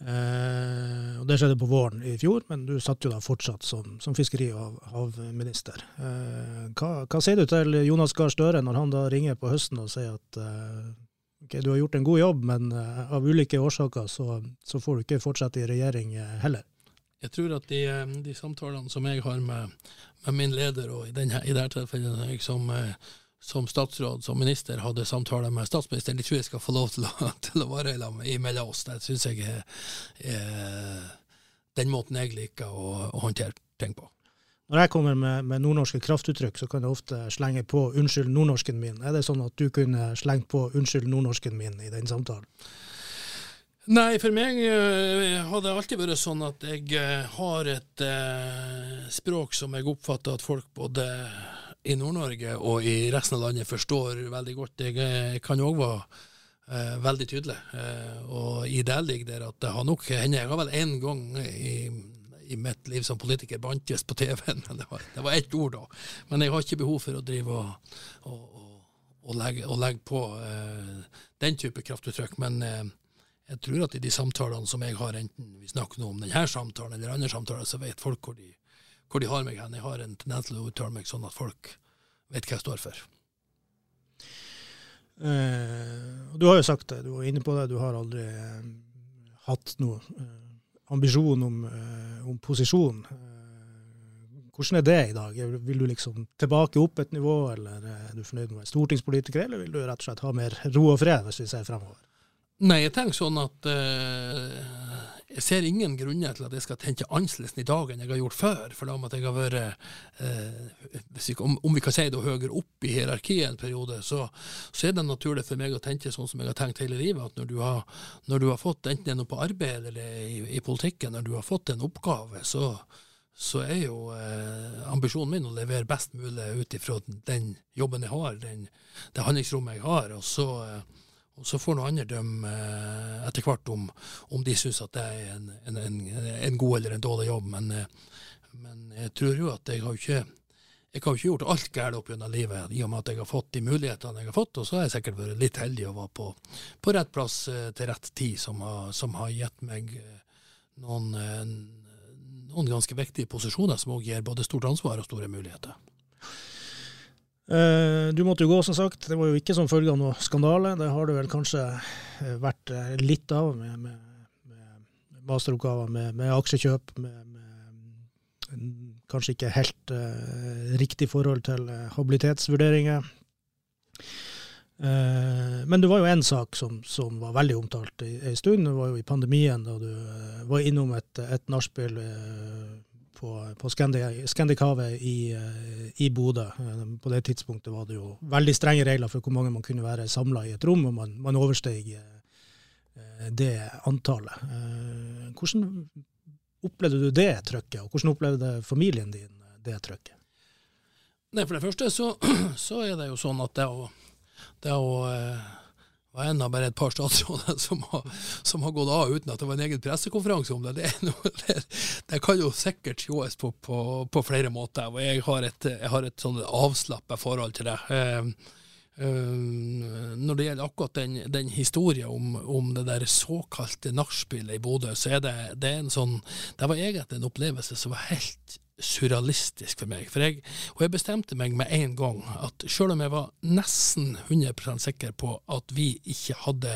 Eh, og Det skjedde på våren i fjor, men du satt jo da fortsatt som, som fiskeri- og havminister. Eh, hva, hva, sier du til Jonas Gahr Støre når han da ringer på høsten og sier at eh, okay, du har gjort en god jobb, men av ulike årsaker så, så, får du ikke fortsette i regjering heller? Jeg tror at de, de samtalene som jeg har med, med min leder, og i, denne, i dette tilfellet jeg som, eh, som, statsråd, som minister, hadde samtaler med statsministeren. De tror jeg skal få lov til å, til å være mellom oss. Det syns jeg er, er, den måten jeg liker å, å håndtere ting på. Når jeg kommer med, med, nordnorske kraftuttrykk, så kan jeg ofte slenge på 'unnskyld nordnorsken min'. Er det sånn at du kunne slengt på 'unnskyld nordnorsken min' i den samtalen? Nei, for meg uh, har det alltid vært sånn at jeg uh, har et eh, språk som jeg oppfatter at folk både i Nord-Norge og i resten av landet forstår veldig godt. Jeg, kan òg være veldig tydelig, og i det ligger der at det har nok hendt Jeg har vel én gang i, i, mitt liv som politiker bantes på TV-en, det var, det var ett ord da. Men jeg har ikke behov for å drive og, og, og, og legge, legge, på den type kraftuttrykk. men jeg tror at i de samtalene som jeg har, enten vi snakker nå om denne samtalen eller andre samtaler, så vet folk hvor de, hvor de har meg hen. Jeg har en tendens til å uttale meg sånn at folk vet hva jeg står for. Eh, du har jo sagt det, du var inne på det, du har aldri eh, hatt noe eh, ambisjon om, eh, om posisjon. Eh, hvordan er det i dag? Vil du liksom tilbake opp et nivå, eller er du fornøyd med å være stortingspolitiker, eller vil du rett og slett ha mer ro og fred, hvis vi ser fremover? Nei, jeg tenker sånn at jeg ser ingen grunner til at jeg skal tenke annerledes i dag enn jeg har gjort før. For da om at jeg har vært, vi, om, om, vi kan si det høyere opp i hierarkiet en periode, så, så, er det naturlig for meg å tenke sånn som jeg har tenkt hele livet. At når du har, når du har fått, enten det er noe på arbeid eller i, i, politikken, når du har fått en oppgave, så, så er jo eh, ambisjonen min å levere best mulig ut ifra den jobben jeg har, den, det handlingsrommet jeg har. og så eh, og Så får noen andre dømme eh, etter hvert om, om de syns at det er en, en, en, en, god eller en dårlig jobb. Men, eh, men, jeg tror jo at jeg har ikke jeg har ikke gjort alt galt opp gjennom livet, i og med at jeg har fått de mulighetene jeg har fått. Og så har jeg sikkert vært litt heldig og var på, på rett plass eh, til rett tid, som har, som har gitt meg noen, noen ganske viktige posisjoner, som òg gir både stort ansvar og store muligheter. Eh, du måtte jo gå, som sagt. Det var jo ikke som følge av noe skandale. Det har det vel kanskje eh, vært eh, litt av med, med, med masteroppgaver, med, med aksjekjøp, med, kanskje ikke helt uh, riktig forhold til habilitetsvurderinger. Men det var jo én sak som, som, var veldig omtalt en stund. Det var jo i pandemien, da du var innom et, et nachspiel på, på Scandicave i, eh, i Bodø. Eh, på det tidspunktet var det jo veldig strenge regler for hvor mange man kunne være samla i et rom, og man, man oversteg det antallet. Eh, hvordan opplevde du det trøkket, og hvordan opplevde familien din det trøkket? Nei, For det første så, så er det jo sånn at det å, det å var en av bare et par statsråder som har, som har, gått av uten at det var en egen pressekonferanse om det. Det, noe, det, det kan jo sikkert sjåes på, på, på, flere måter. og Jeg har et, jeg har et sånn avslappa forhold til det. Eh, eh, når det gjelder akkurat den, den historien om, om, det der såkalte nachspielet i Bodø, så er det, det er en sånn Det var egentlig en opplevelse som var helt surrealistisk for meg. For jeg, og jeg bestemte meg med en gang at selv om jeg var nesten 100% sikker på at vi ikke hadde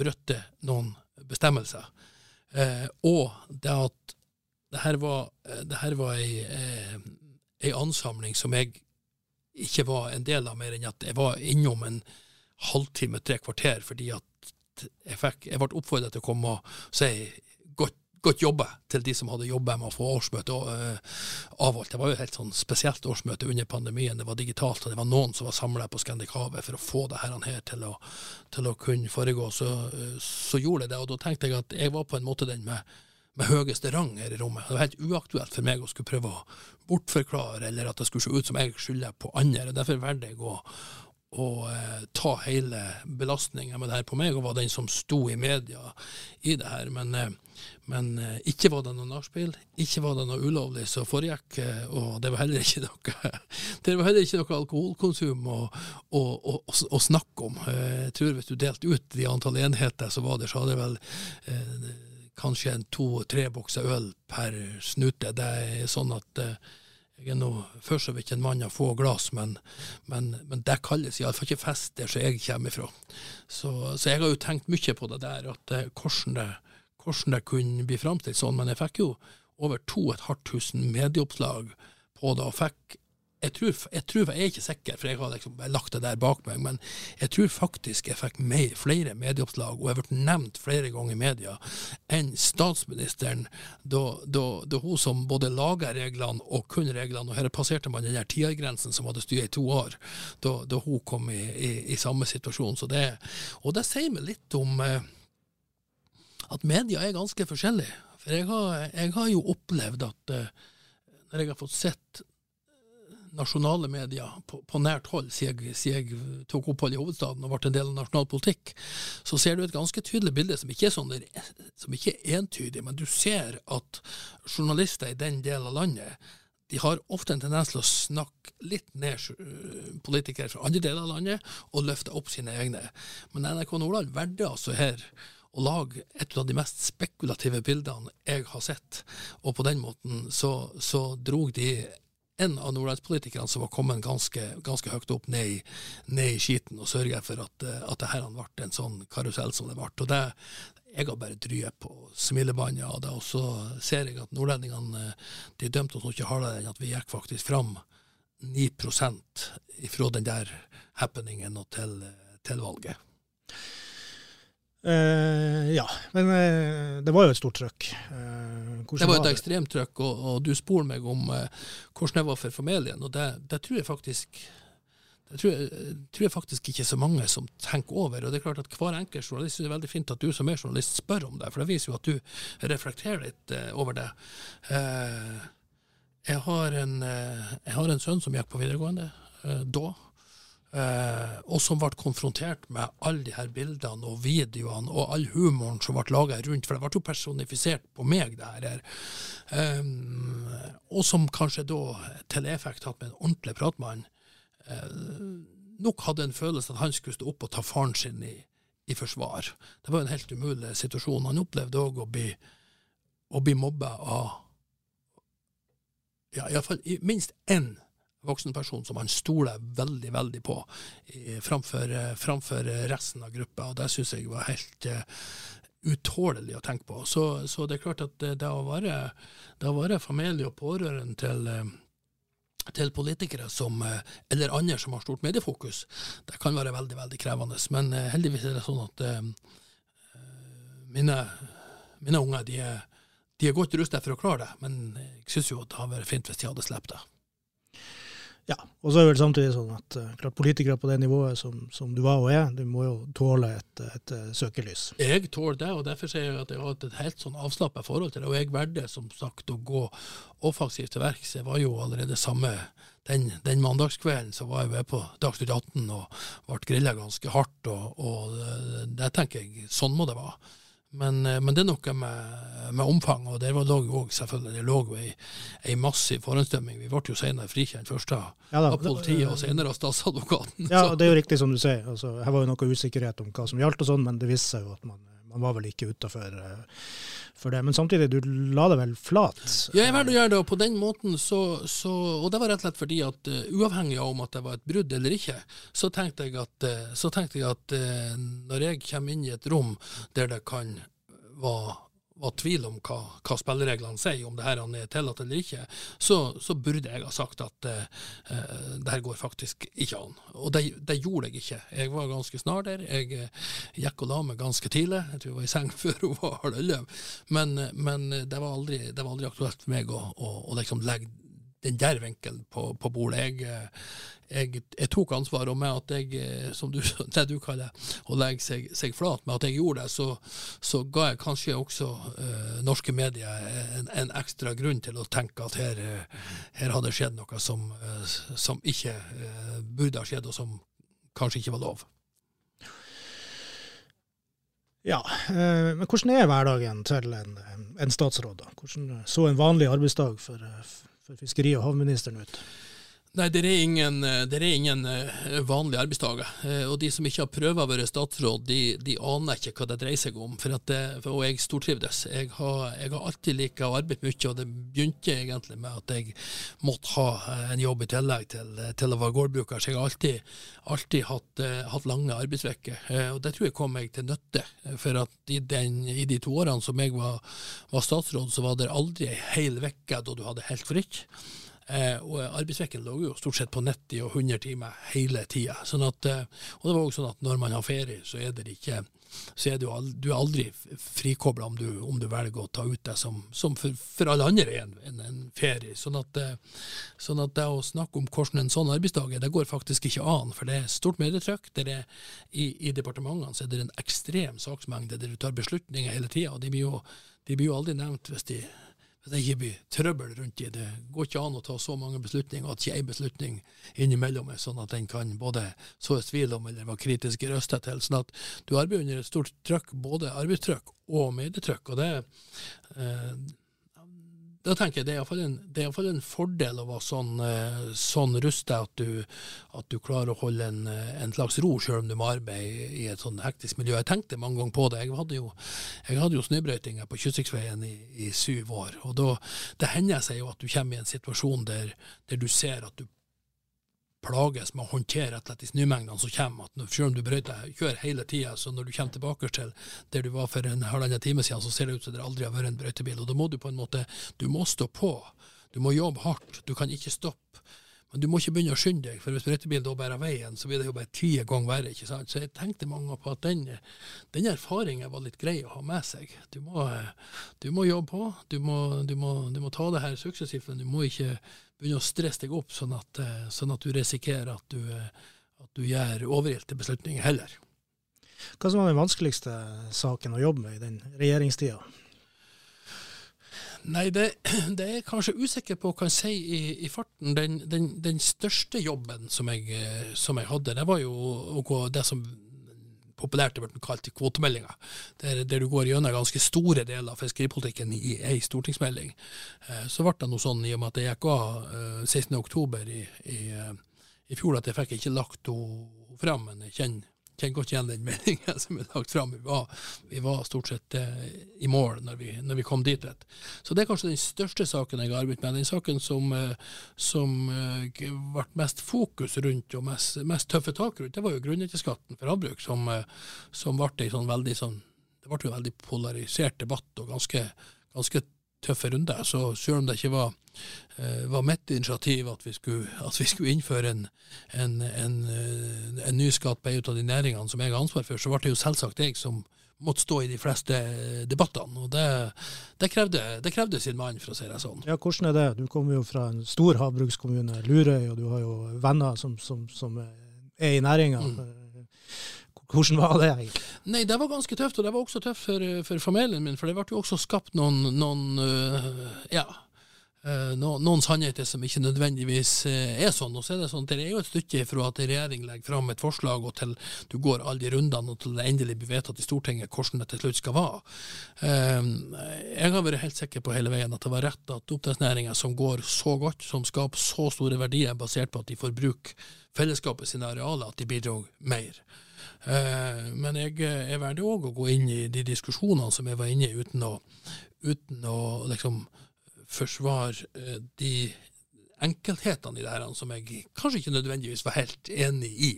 brutt noen bestemmelser, eh, og det at det her var, det her var ei, uh, ei ansamling som jeg ikke var en del av mer enn at jeg var innom en halvtime, tre kvarter, fordi at jeg, fikk, jeg ble oppfordret til å komme og si godt, jobba til de som hadde jobba med å få årsmøtet uh, avholdt. Det var jo et helt sånn spesielt årsmøte under pandemien. Det var digitalt, og det var noen som var samla på Skandikave for å få det her, til, å, til, å, kunne foregå. Så, uh, så gjorde jeg det, og da tenkte jeg at jeg var på en måte den med med høyeste rang her i rommet. Det var helt uaktuelt for meg å skulle prøve å bortforklare, eller at det skulle se ut som jeg skylder på andre. Derfor valgte jeg å, å eh, ta hele belastninga med det her på meg, og var den som sto i media i det her. Men, eh, men eh, ikke var det noe nachspiel, ikke var det noe ulovlig som foregikk, eh, og det var heller ikke noe, det var heller ikke noe alkoholkonsum å, å, å, å snakke om. Eh, jeg tror hvis du delte ut de antall enheter så var det, så hadde det vel eh, kanskje en to-tre bokser øl per snute. Det er sånn at eh, jeg er nå for så vidt en mann av få glass, men, men, men det kalles iallfall ikke fest der som jeg kommer ifra. Så, så, jeg har jo tenkt mye på det der, at eh, hvordan, det, hvordan det kunne bli framstilt sånn. Men jeg fikk jo over 2500 medieoppslag på det, og fikk jeg tror, jeg tror, jeg er ikke sikker, for jeg har liksom lagt det der bak meg, men jeg tror faktisk jeg fikk mer, flere medieoppslag, og jeg blitt nevnt flere ganger i media, enn statsministeren da, da, da, hun som både laga reglene og kun reglene, og her passerte man den der tiårgrensen som hadde styrt i to år, da, da hun kom i, i, i, samme situasjon. Så det, og det sier meg litt om eh, at media er ganske forskjellig. For jeg har, jeg har jo opplevd at eh, når jeg har fått sett nasjonale medier på, på nært hold siden jeg, siden jeg, tok opphold i hovedstaden og ble en del av nasjonal politikk, så ser du et ganske tydelig bilde som ikke er, sånn, som ikke er entydig, men du ser at journalister i den delen av landet de har ofte en tendens til å snakke litt ned politikere fra andre deler av landet og løfte opp sine egne. Men NRK Nordland valgte altså her å lage et av de mest spekulative bildene jeg har sett, og på den måten så, så drog de en av nordlandspolitikerne som var kommet ganske, ganske høyt opp ned i, ned i skiten og sørga for at, at det her ble en sånn karusell som det ble. Og det, jeg har bare dryet på smilebåndet av det, og så ser jeg at nordlendingene de dømte oss ikke hardere enn at vi gikk faktisk fram 9% ifra den der happeningen og til, til valget. Uh, ja, men uh, det var jo et stort trøkk. Uh, det var et var ekstremt trøkk, og, og, du spoler meg om hvordan det var for familien. Og det, det tror jeg faktisk det tror jeg, tror jeg, faktisk ikke så mange som tenker over. og det er klart at Hver enkelt journalist det er veldig fint at du som er journalist spør om det, for det viser jo at du reflekterer litt over det. Jeg har, en, jeg har en sønn som gikk på videregående da. Eh, og som ble konfrontert med alle de her bildene og videoene og all humoren som ble laga rundt, for det ble jo personifisert på meg, det her. Um, og som kanskje da, til effekt hatt med en ordentlig prat med uh, nok hadde en følelse at han skulle stå opp og ta faren sin i, i forsvar. Det var en helt umulig situasjon. Han opplevde òg å bli, å bli mobba av ja, iallfall minst én voksen person som han stoler veldig, veldig på framfor, framfor resten av gruppa. og Det syns jeg var helt uh, utålelig å tenke på. Så, så, det er klart at det, det, å, være, det å være familie og pårørende til, uh, til politikere som, uh, eller andre som har stort mediefokus, det kan være veldig veldig krevende. Men heldigvis er det sånn at mine, mine unger de de er godt rustet for å klare det. Men jeg syns jo at det hadde vært fint hvis de hadde sluppet det. Ja, og så er det vel samtidig sånn at uh, klart politikere på det nivået som, som, du var og er, du må jo tåle et, et, et søkelys. Jeg tåler det, og derfor sier jeg at jeg har hatt et helt sånn avslappa forhold til det. Og jeg valgte som sagt å gå offensivt til verks. Jeg var jo allerede samme den, den mandagskvelden så var jeg med på Dagsnytt 18 og ble grilla ganske hardt. Og, og det tenker jeg, sånn må det være. Men, eh, men, det er noe med, med omfang, og det lå jo selvfølgelig det lå ei, ei massiv forhåndsdømming. Vi ble jo senere frikjent, først av, ja, av politiet og senere av statsadvokaten. Ja, det er jo riktig som du sier. Altså, her var jo noe usikkerhet om hva som gjaldt, og sånn, men det viste seg jo at man, man var vel ikke utafor uh, for det. Men samtidig, du la det vel flat? Ja, jeg valgte å gjøre det, og på den måten så, så, Og det var rett og slett fordi at uh, uavhengig av om at det var et brudd eller ikke, så tenkte jeg at, uh, tenkte jeg at uh, når jeg kommer inn i et rom der det kan være var tvil om hva, hva, spillereglene sier, om det her er tillatt eller ikke, så, så, burde jeg ha sagt at uh, det her går faktisk ikke an. Og det, det, gjorde jeg ikke. Jeg var ganske snar der. Jeg uh, gikk og la meg ganske tidlig. Jeg tror jeg var i seng før hun var halv elleve. Men, men det, var aldri, det, var aldri, aktuelt for meg å, å, å liksom legge den der vinkelen på, på bordet. Jeg, jeg, jeg, tok ansvar, og med at jeg, som du, det du kaller å legge seg, seg, flat, med at jeg gjorde det, så, så ga jeg kanskje også uh, norske medier en, en, ekstra grunn til å tenke at her, uh, her hadde skjedd noe som, uh, som ikke burde ha skjedd, og som kanskje ikke var lov. Ja, men hvordan er hverdagen til en, en statsråd? da? Hvordan så en vanlig arbeidsdag for, for fiskeri- og havministeren ut? Nei, det er ingen, det er ingen uh, vanlige arbeidsdager. Uh, og de som ikke har prøvd å være statsråd, de, de, aner ikke hva det dreier seg om. For det, og jeg stortrivdes. Jeg har, jeg har alltid likt å arbeide mye, og det begynte egentlig med at jeg måtte ha en jobb i tillegg til, til å være gårdbruker. Så jeg har alltid, alltid hatt, hatt, lange arbeidsvekker. og det tror jeg kom meg til nytte. For at i, den, i, de to årene som jeg var, var statsråd, så var det aldri ei hel uke da du hadde helt fritt. Eh, og arbeidsvekken lå jo stort sett på 90 og 100 timer hele tida. Sånn at, eh, og det var også sånn at når man har ferie, så er det ikke så er du, du er aldri frikobla om, om, du velger å ta ut det som, som for, for, alle andre er en, en, en ferie. Sånn at, eh, sånn at, det å snakke om hvordan en sånn arbeidsdag er, det går faktisk ikke an. For det er stort medietrykk. I, I departementene så er det en ekstrem saksmengde der du tar beslutninger hele tida. Og de blir, jo, de blir jo aldri nevnt hvis de hvis det ikke blir trøbbel rundt det. Det går ikke an å ta så mange beslutninger at ikke ei beslutning innimellom er sånn at den kan både sås tvil om eller være kritiske røster til. Sånn at du arbeider under et stort trøkk, både arbeidstrykk og medietrykk. og det eh, da tenker jeg det er iallfall en, det er en fordel å være sånn, eh, sånn rusta at, at, du klarer å holde en, en slags ro, selv om du må arbeide i et sånn hektisk miljø. Jeg tenkte mange ganger på det. Jeg hadde jo, jeg jo snøbrøytinger på Kystsvikveien i, i, syv år. og da, Det hender seg jo at du kommer i en situasjon der, der du ser at du plages med å håndtere rett og slett de snømengdene som kommer. at Selv om du brøyter, kjører hele tida, så når du kommer tilbake til der du var for en halvannen time siden, så ser det ut som det aldri har vært en brøytebil. Og da må du på en måte du må stå på. Du må jobbe hardt. Du kan ikke stoppe. Men du må ikke begynne å skynde deg, for hvis brøytebilen da bærer veien, så blir det jo bare ti ganger verre. ikke sant? Så jeg tenkte mange på at den, den erfaringen var litt grei å ha med seg. Du må, du må jobbe på, du må, du, må, du må, ta det her suksessivt, men du må ikke begynne å stresse deg opp sånn at, sånn at du risikerer at du, at du gjør overilte beslutninger heller. Hva som var den vanskeligste saken å jobbe med i den regjeringstida? Nei, det, det, er jeg kanskje usikker på hva jeg si i, i farten. Den, den, den, største jobben som jeg, eh, som jeg, hadde, det var jo å gå det som populært ble blitt kalt kvotemeldinga, der, der, du går gjennom ganske store deler av fiskeripolitikken i ei stortingsmelding. Eh, så ble det noe sånn i og med at jeg gikk av eh, 16.10 i, i, eh, i, fjor, at jeg fikk ikke lagt henne fram. Men jeg kjenner kjenner godt igjen den meldingen som er lagt fram. Vi var, vi var stort sett eh, i mål når vi, når vi kom dit. Rett. Så det er kanskje den største saken jeg har arbeidet med. Den saken som, eh, som eh, ble mest fokus rundt og mest, mest tøffe tak rundt, det var jo grunnrenteskatten for havbruk, som, eh, som ble en sånn veldig sånn det ble en veldig polarisert debatt og ganske, ganske tøffe runder. Så selv om det ikke var Eh, var mitt initiativ at vi skulle, at vi skulle innføre en, en, en, eh, en, ny skatt på en av de næringene som jeg har ansvar for, så ble det jo selvsagt jeg som måtte stå i de fleste debattene. Og det, det, krevde, det krevde, sin mann, for å si det sånn. Ja, Hvordan er det? Du kommer jo fra en stor havbrukskommune, Lurøy, og du har jo venner som, som, som er i næringa. Mm. Hvordan var det egentlig? Nei, Det var ganske tøft, og det var også tøft for, for familien min. For det ble jo også skapt noen, noen uh, ja, uh, noen sannheter som ikke nødvendigvis eh, er sånn. Og så er Det sånn, det er jo et stykke fra at regjering legger fram et forslag og til du går alle de rundene og til det endelig blir vedtatt i Stortinget hvordan det til slutt skal være. Uh, jeg har vært helt sikker på hele veien at det var rett at oppdrettsnæringa som går så godt, som skaper så store verdier basert på at de får bruke fellesskapet sine arealer, at de bidrar mer. Men jeg, jeg valgte òg å gå inn i de diskusjonene som jeg var inne i, uten å, uten å liksom forsvare eh, de enkelthetene i det her som jeg kanskje ikke nødvendigvis var helt enig i.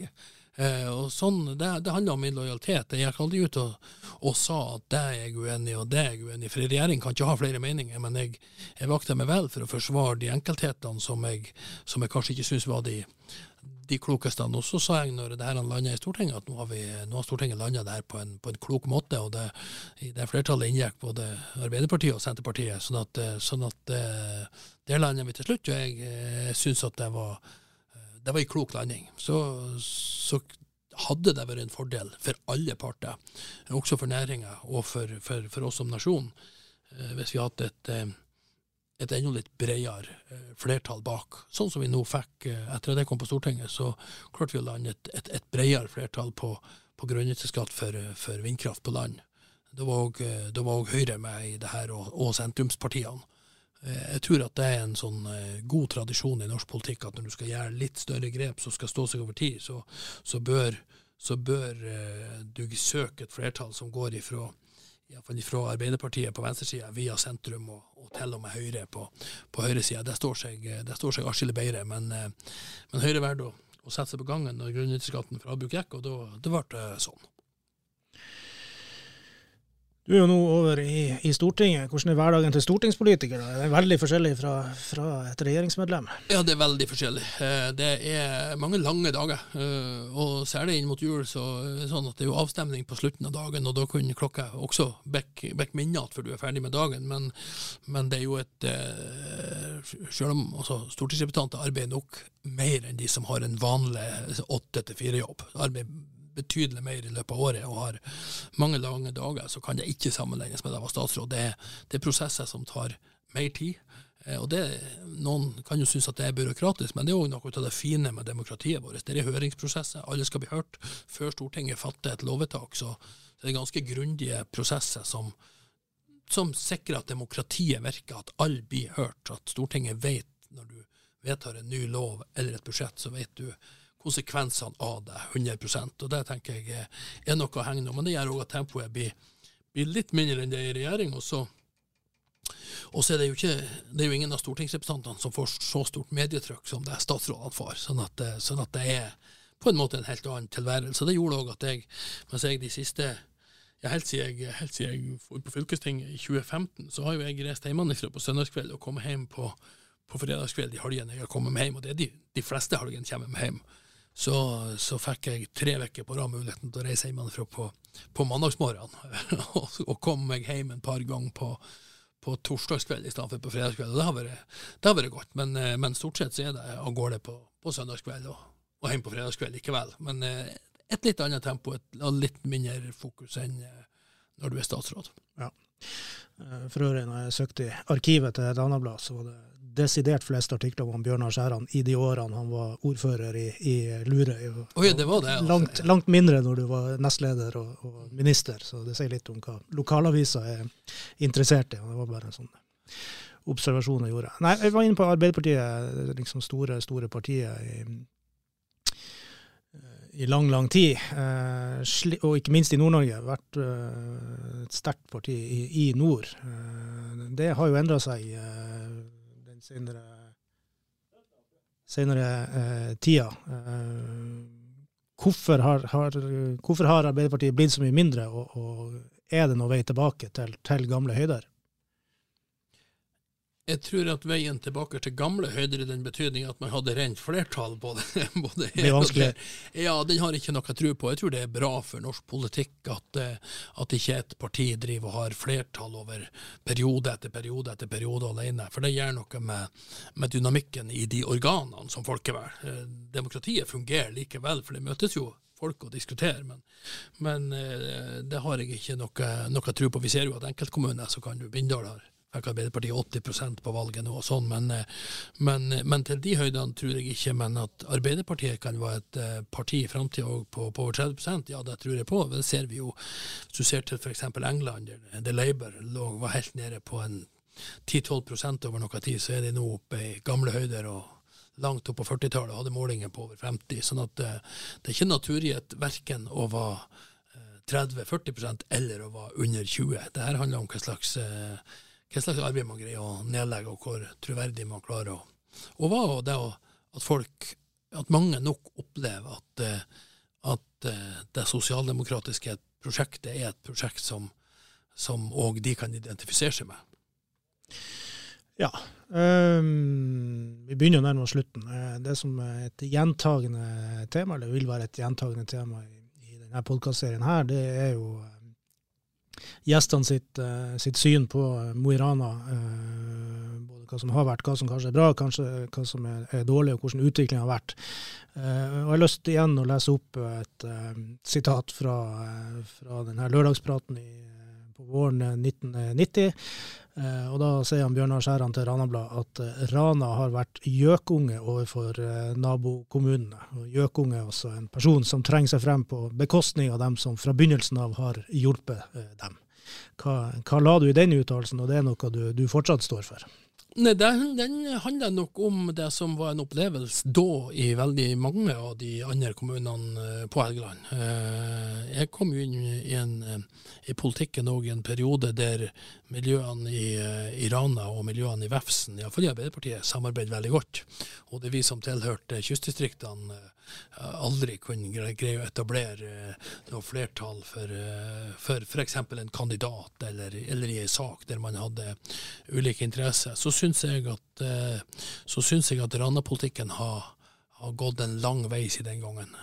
Eh, og sånn, det, det, handler om min lojalitet. Jeg gikk aldri ut og, og, sa at det er jeg uenig og det er jeg uenig i. For en regjering kan ikke ha flere meninger, men jeg, jeg vakter meg vel for å forsvare de enkelthetene som jeg, som jeg kanskje ikke syns var de, de klokeste. Og også sa når det her landa i Stortinget, at nå har, vi, nå har Stortinget landa det her på en, på en, klok måte. og det, det flertallet inngikk både Arbeiderpartiet og Senterpartiet. Sånn at, sånn at det, det landa vi til slutt. Og jeg, eh, syns at det var, det var en klok landing. Så, så hadde det vært en fordel for alle parter, også for næringa og for, for, for, oss som nasjon, eh, hvis vi hadde et et enda litt bredere eh, flertall bak. Sånn som vi nå fikk eh, etter at jeg kom på Stortinget, så klarte vi å lande et, et, et bredere flertall på, på grunnrenteskatt for, for, vindkraft på land. Det var òg Høyre med i det her, og, og, sentrumspartiene. Eh, jeg tror at det er en sånn god tradisjon i norsk politikk at når du skal gjøre litt større grep som skal stå seg over tid, så, så bør, så bør du søke et flertall som går ifra iallfall fra Arbeiderpartiet på venstresida via sentrum og, og, til og med Høyre på, på høyresida. Det står seg, det står seg atskillig bedre. Men, eh, men Høyre valgte å, å, sette seg på gangen når grunnrenteskatten fra Abuk gikk, og da ble det sånn. Du er jo nå over i, i, Stortinget. Hvordan er hverdagen til stortingspolitiker? Da? Det er veldig forskjellig fra, fra, et regjeringsmedlem? Ja, det er veldig forskjellig. Eh, det er mange lange dager. Eh, og særlig inn mot jul så er det sånn at det er jo avstemning på slutten av dagen, og da kunne klokka også bekke minne igjen før du er ferdig med dagen. Men, men, det er jo et eh, Selv om altså, stortingsrepresentanter arbeider nok mer enn de som har en vanlig åtte til fire-jobb. Arbeid betydelig mer i løpet av året og har mange lange dager, så kan det ikke sammenlignes med da jeg var statsråd. Det, det, er prosesser som tar mer tid. Eh, og det, Noen kan jo synes at det er byråkratisk, men det er òg noe av det fine med demokratiet vårt. Det er høringsprosesser, alle skal bli hørt. Før Stortinget fatter et lovvedtak, så, det er ganske grundige prosesser som, som sikrer at demokratiet virker, at alle blir hørt. At Stortinget vet når du vedtar en ny lov eller et budsjett, så vet du konsekvensene av det 100 og Det tenker jeg er noe å hegne om. Men det gjør òg at tempoet blir, blir, litt mindre enn det er i regjering. Og så, er det jo ikke, det er jo ingen av stortingsrepresentantene som får så stort medietrykk som det statsrådene får. Sånn at, sånn at, det er på en måte en helt annen tilværelse. Det gjorde òg at jeg, mens jeg de siste ja, helt siden jeg, helt siden jeg på fylkestinget i 2015, så har jo jeg reist hjemmefra på søndagskveld og kommet hjem på, på fredagskveld i helgene jeg har kommet hjem. Og det er de, de fleste helgene kommer hjem så, så, fikk jeg tre uker på rad muligheten til å reise hjemmefra på, på mandagsmorgenen. og, og kom meg hjem en par ganger på, på torsdagskveld i stedet for på fredagskveld. Og det har vært, godt. Men, eh, men, stort sett så er det av gårde på, på søndagskveld og, og hjem på fredagskveld likevel. Men eh, et litt annet tempo, et litt mindre fokus enn eh, når du er statsråd. Ja. For øvrig, når jeg søkte i arkivet til Danablad, så var det desidert flest artikler om Bjørnar Skjæran i de årene han var ordfører i, i Lurøy. Oh, ja, det var det, altså. langt, langt, mindre når du var nestleder og, og, minister, så det sier litt om hva lokalavisa er interessert i. Det var bare en sånn observasjon jeg gjorde. Nei, jeg var inne på Arbeiderpartiet, liksom store, store partiet i, i lang, lang tid. Eh, og ikke minst i Nord-Norge. Vært eh, et sterkt parti i, nord. Eh, det har jo endra seg senere, senere eh, tida. Eh, hvorfor, har, har, hvorfor, har, Arbeiderpartiet blitt så mye mindre, og, og er det noen vei tilbake til, til gamle høyder? Jeg tror at veien tilbake til gamle høyder i den betydning at man hadde rent flertall både, både Det er vanskelig. Ja, den har ikke noe tro på. Jeg tror det er bra for norsk politikk at, eh, at ikke et parti driver og har flertall over periode etter periode etter periode alene. For det gjør noe med, med dynamikken i de organene som folkevalg. Eh, Demokratiet fungerer likevel, for det møtes jo folk og diskuterer, men, men eh, det har jeg ikke noe, noe tro på. Vi ser jo at enkeltkommuner, så kan du Bindal har fikk Arbeiderpartiet 80% på valget nå og sånn, men, eh, men, men, til de høydene tror jeg ikke. Men at Arbeiderpartiet kan være et eh, parti i framtida på, på over 30 ja det tror jeg på. Det ser vi jo. Hvis du ser til f.eks. England, der Labour lå, var helt nede på en 10-12 over noe tid, så er de nå oppe i gamle høyder. og langt opp på 40-tallet hadde målinger på over 50. sånn at det, det er ikke naturgitt verken å være 30-40% eller å være under 20. Det her handler om hva slags, hva slags arbeid man greier å nedlegge, og hvor troverdig man klarer å, Og være. Og det at folk, at mange nok opplever at, at det sosialdemokratiske prosjektet er et prosjekt som som òg de kan identifisere seg med. Ja. Um, vi begynner å nærme oss slutten. Eh, det som er et gjentagende tema, eller vil være et gjentagende tema i, i denne podkastserien det er jo gjestene sitt, uh, sitt, syn på Mo i Rana. Uh, både hva som har vært, hva som kanskje er bra, kanskje hva som er, er dårlig, og hvordan utviklingen har vært. og Jeg har lyst igjen å lese opp et sitat fra, fra denne lørdagspraten i, på våren 1990. Eh, og Da sier han Bjørnar Skjæran til Ranablad at eh, Rana har vært gjøkunge overfor eh, nabokommunene. Gjøkunge er altså en person som trenger seg frem på bekostning av dem som fra begynnelsen av har hjulpet dem. Hva, hva la du i den uttalelsen, og det er noe du, du fortsatt står for? Nei, den, den handler nok om det som var en opplevelse da i veldig mange av de andre kommunene eh, på Helgeland. Eh, jeg kom jo inn i, en, eh, i politikken òg i en periode der miljøene i, i Rana og miljøene i Vefsn, iallfall i Arbeiderpartiet, samarbeidet veldig godt. Og det er vi som tilhørte kystdistriktene aldri kunne greie å etablere eh, noe flertall for, eh, f.eks. en kandidat eller, eller, i en sak der man hadde ulike interesser, så syns jeg at, eh, så syns jeg at Rana-politikken har, har, gått en lang vei siden den gangen.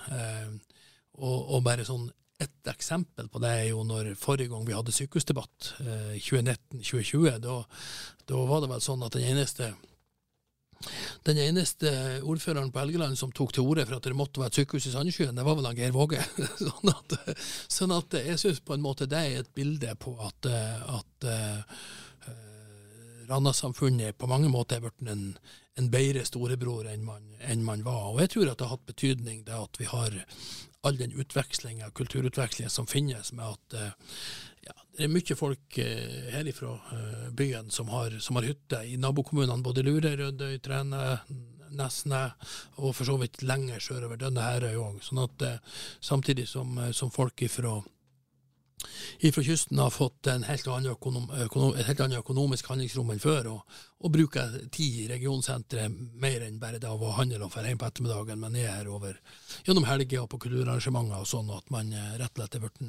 Og, og bare sånn et eksempel på det er jo når forrige gang vi hadde sykehusdebatt, 2019-2020. Da, da var det vel sånn at den eneste den eneste ordføreren på Helgeland som tok til orde for at det måtte være et sykehus i Sandnessjøen, det var vel Geir Våge. sånn, at, sånn at, jeg syns på en måte det er et bilde på at, at uh, Rana-samfunnet på mange måter er blitt en, en bedre storebror enn man, enn man, var. Og jeg tror at det har hatt betydning det at vi har all den utvekslinga, kulturutvekslingen som finnes med at uh, ja, det er mye folk eh, her ifra eh, byen som har, som har hytte i nabokommunene. Både Lure, Rødøy, Træne, Nesne og for så vidt lenger sørover Dønne Herøy òg. Sånn at eh, samtidig som, eh, som folk ifra fra kysten har fått helt økonom, økonom, et helt annet økonomisk handlingsrom enn før, og, og bruker tid i regionsenteret mer enn bare det å handle og dra hjem på ettermiddagen, men er her over gjennom helger og på kulturarrangementer og sånn, at man eh, rett og slett er blitt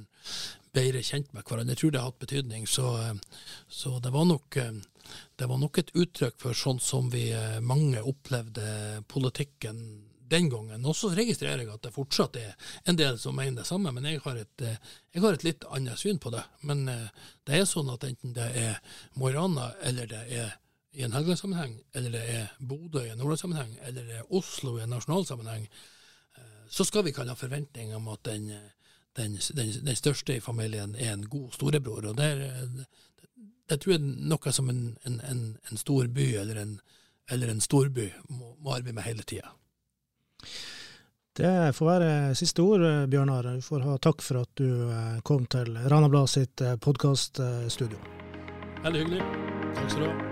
bedre kjent med hverandre. Jeg tror det har hatt betydning, så, eh, så det, var nok, eh, det var nok et uttrykk for sånn som vi mange opplevde politikken den gangen. Og så registrerer jeg at det fortsatt er en del som mener det samme, men jeg har et, eh, jeg har et litt annet syn på det. Men eh, det er sånn at enten det er Mo i Rana, eller det er i en Helgelandssammenheng, eller det er Bodø i en Nordlandssammenheng, eller det er Oslo i en nasjonalsammenheng, eh, så skal vi ikke ha forventning om at den, den, den, den, største i familien er en god storebror. og det, er, det tror jeg noe som en, en, en, en stor by eller en, eller en storby må, må arbeide med hele tida. Det får være siste ord, Bjørnar. Du får ha takk for at du eh, kom til Rana Blad sitt eh, podkaststudio. Veldig hyggelig. Takk skal du ha.